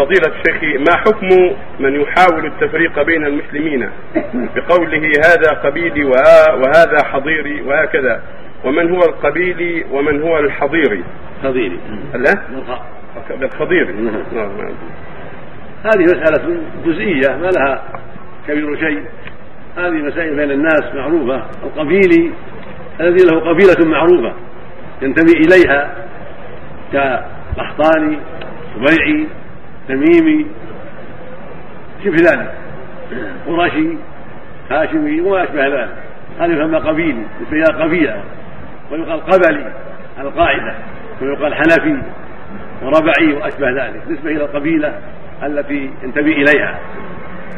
فضيلة الشيخ ما حكم من يحاول التفريق بين المسلمين؟ بقوله هذا قبيلي وهذا حضيري وهكذا. ومن هو القبيلي ومن هو الحضيري؟ حضيري لا؟ نعم. نعم. هذه مسألة جزئية ما لها كبير شيء. هذه مسائل بين الناس معروفة. القبيلي الذي له قبيلة معروفة ينتمي إليها كقحطاني سبيعي. تميمي شبه ذلك قرشي هاشمي وما أشبه ذلك. هذا يسمى قبيلي يسمى قبيلة ويقال قبلي القاعدة ويقال حنفي وربعي وأشبه ذلك. نسبة إلى القبيلة التي ينتمي إليها.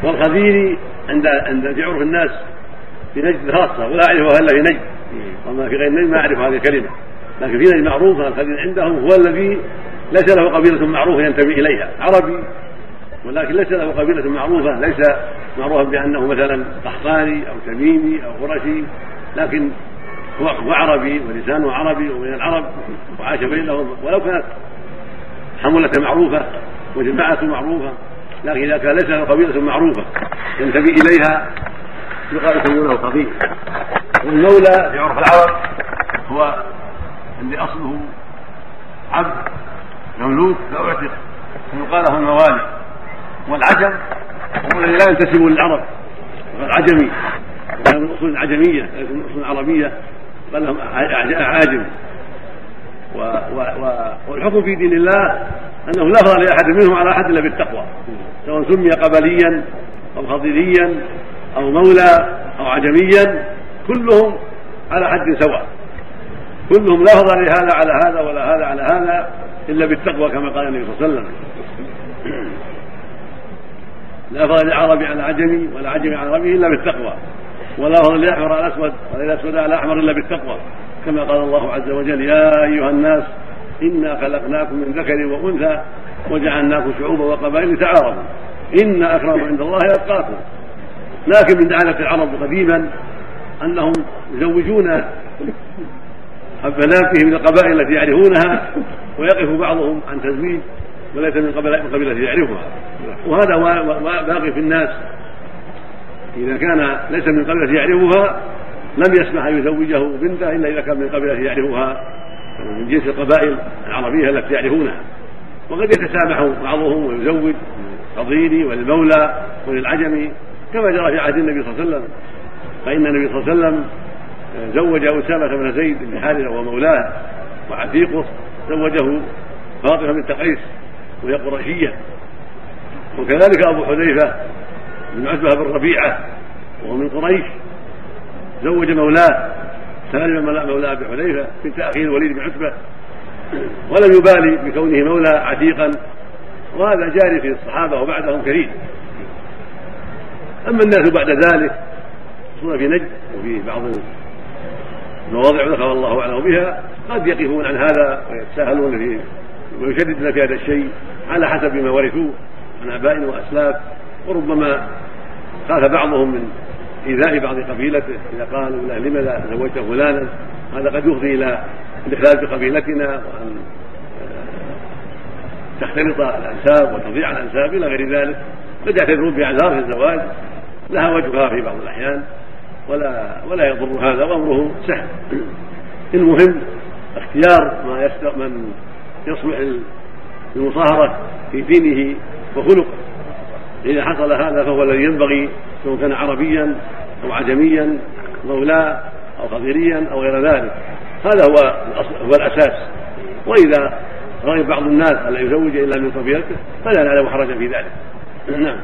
والخزيري عند عند في عرف الناس في نجد خاصة ولا أعرفها إلا في نجد. وما في غير نجد ما أعرف هذه الكلمة. لكن في نجد معروفة الخزيري عندهم هو الذي ليس له قبيلة معروفة ينتمي إليها عربي ولكن ليس له قبيلة معروفة ليس معروفا بأنه مثلا قحطاني أو تميمي أو قرشي لكن هو عربي ولسانه عربي ومن العرب وعاش بينهم ولو كانت حمولة معروفة وجماعة معروفة لكن إذا كان ليس له قبيلة معروفة ينتمي إليها يقال يسمونه قبيل والمولى في عرف العرب هو الذي أصله عبد مملوك فأعتق فيقال له الموالي والعجم هو الذي لا ينتسب للعرب. العجمي كان من اصول عجمية ليس من اصول عربية قال لهم عاجم. و و والحكم في دين الله أنه لا فضل لأحد منهم على أحد إلا بالتقوى. سواء سمي قبليا أو خضريا أو مولى أو عجميا كلهم على حد سواء. كلهم لا فضل لهذا على هذا ولا هذا على هذا. إلا بالتقوى كما قال النبي صلى الله عليه وسلم. لا فضل للعربي على عجمي ولا عجمي على عربي إلا بالتقوى. ولا فضل للاحمر على الأسود ولا الاسود على الأحمر إلا بالتقوى. كما قال الله عز وجل يا أيها الناس إنا خلقناكم من ذكر وأنثى وجعلناكم شعوبا وقبائل لتعارفوا. إن أكرمكم عند الله يتقاكم لكن من عاده العرب قديما أنهم يزوجون بناتهم من القبائل التي يعرفونها ويقف بعضهم عن تزويج وليس من قبيلة يعرفها. وهذا باقي في الناس. إذا كان ليس من قبيلة يعرفها لم يسمح أن يزوجه بنته إلا إذا كان من قبيلة يعرفها. من جنس القبائل العربية التي يعرفونها. وقد يتسامح بعضهم ويزوج للفضيل وللمولى وللعجمي كما جرى في عهد النبي صلى الله عليه وسلم. فإن النبي صلى الله عليه وسلم زوج أسامة بن زيد بن حارثة ومولاه وعتيقه زوجه فاطمة بنت قيس وهي قرشية وكذلك أبو حذيفة بن عتبة بن ربيعة وهو من قريش. زوج مولاه سالم مولى أبي حذيفة بنت أخيه الوليد بن عتبة. ولم يبالي بكونه مولى عتيقا. وهذا جاري في الصحابة وبعدهم كثير أما الناس بعد ذلك خصوصا في نجد وفي بعض المواضع ذكر الله أعلم بها. قد يقفون عن هذا ويتساهلون في ويشددون في هذا الشيء على حسب ما ورثوه عن آباء واسلاف وربما خاف بعضهم من إيذاء بعض قبيلته. إذا قالوا له لم لا زوجت فلانا؟ هذا قد يفضي إلى الاخلال بقبيلتنا وأن تختلط الأنساب وتضيع الأنساب إلى غير ذلك. قد يعتذرون باعذار في الزواج. لها وجهها في بعض الأحيان. ولا ولا يضر هذا. وأمره سهل. المهم اختيار ما من يصلح للمصاهرة في دينه وخلقه. إذا حصل هذا فهو الذي ينبغي سواء كان عربيا أو عجميا مولاه أو خضيريا أو غير ذلك. هذا هو هو الأساس. وإذا رغب بعض الناس ألا يزوج إلا من قبيلته فلا نعلم حرجا في ذلك. نعم.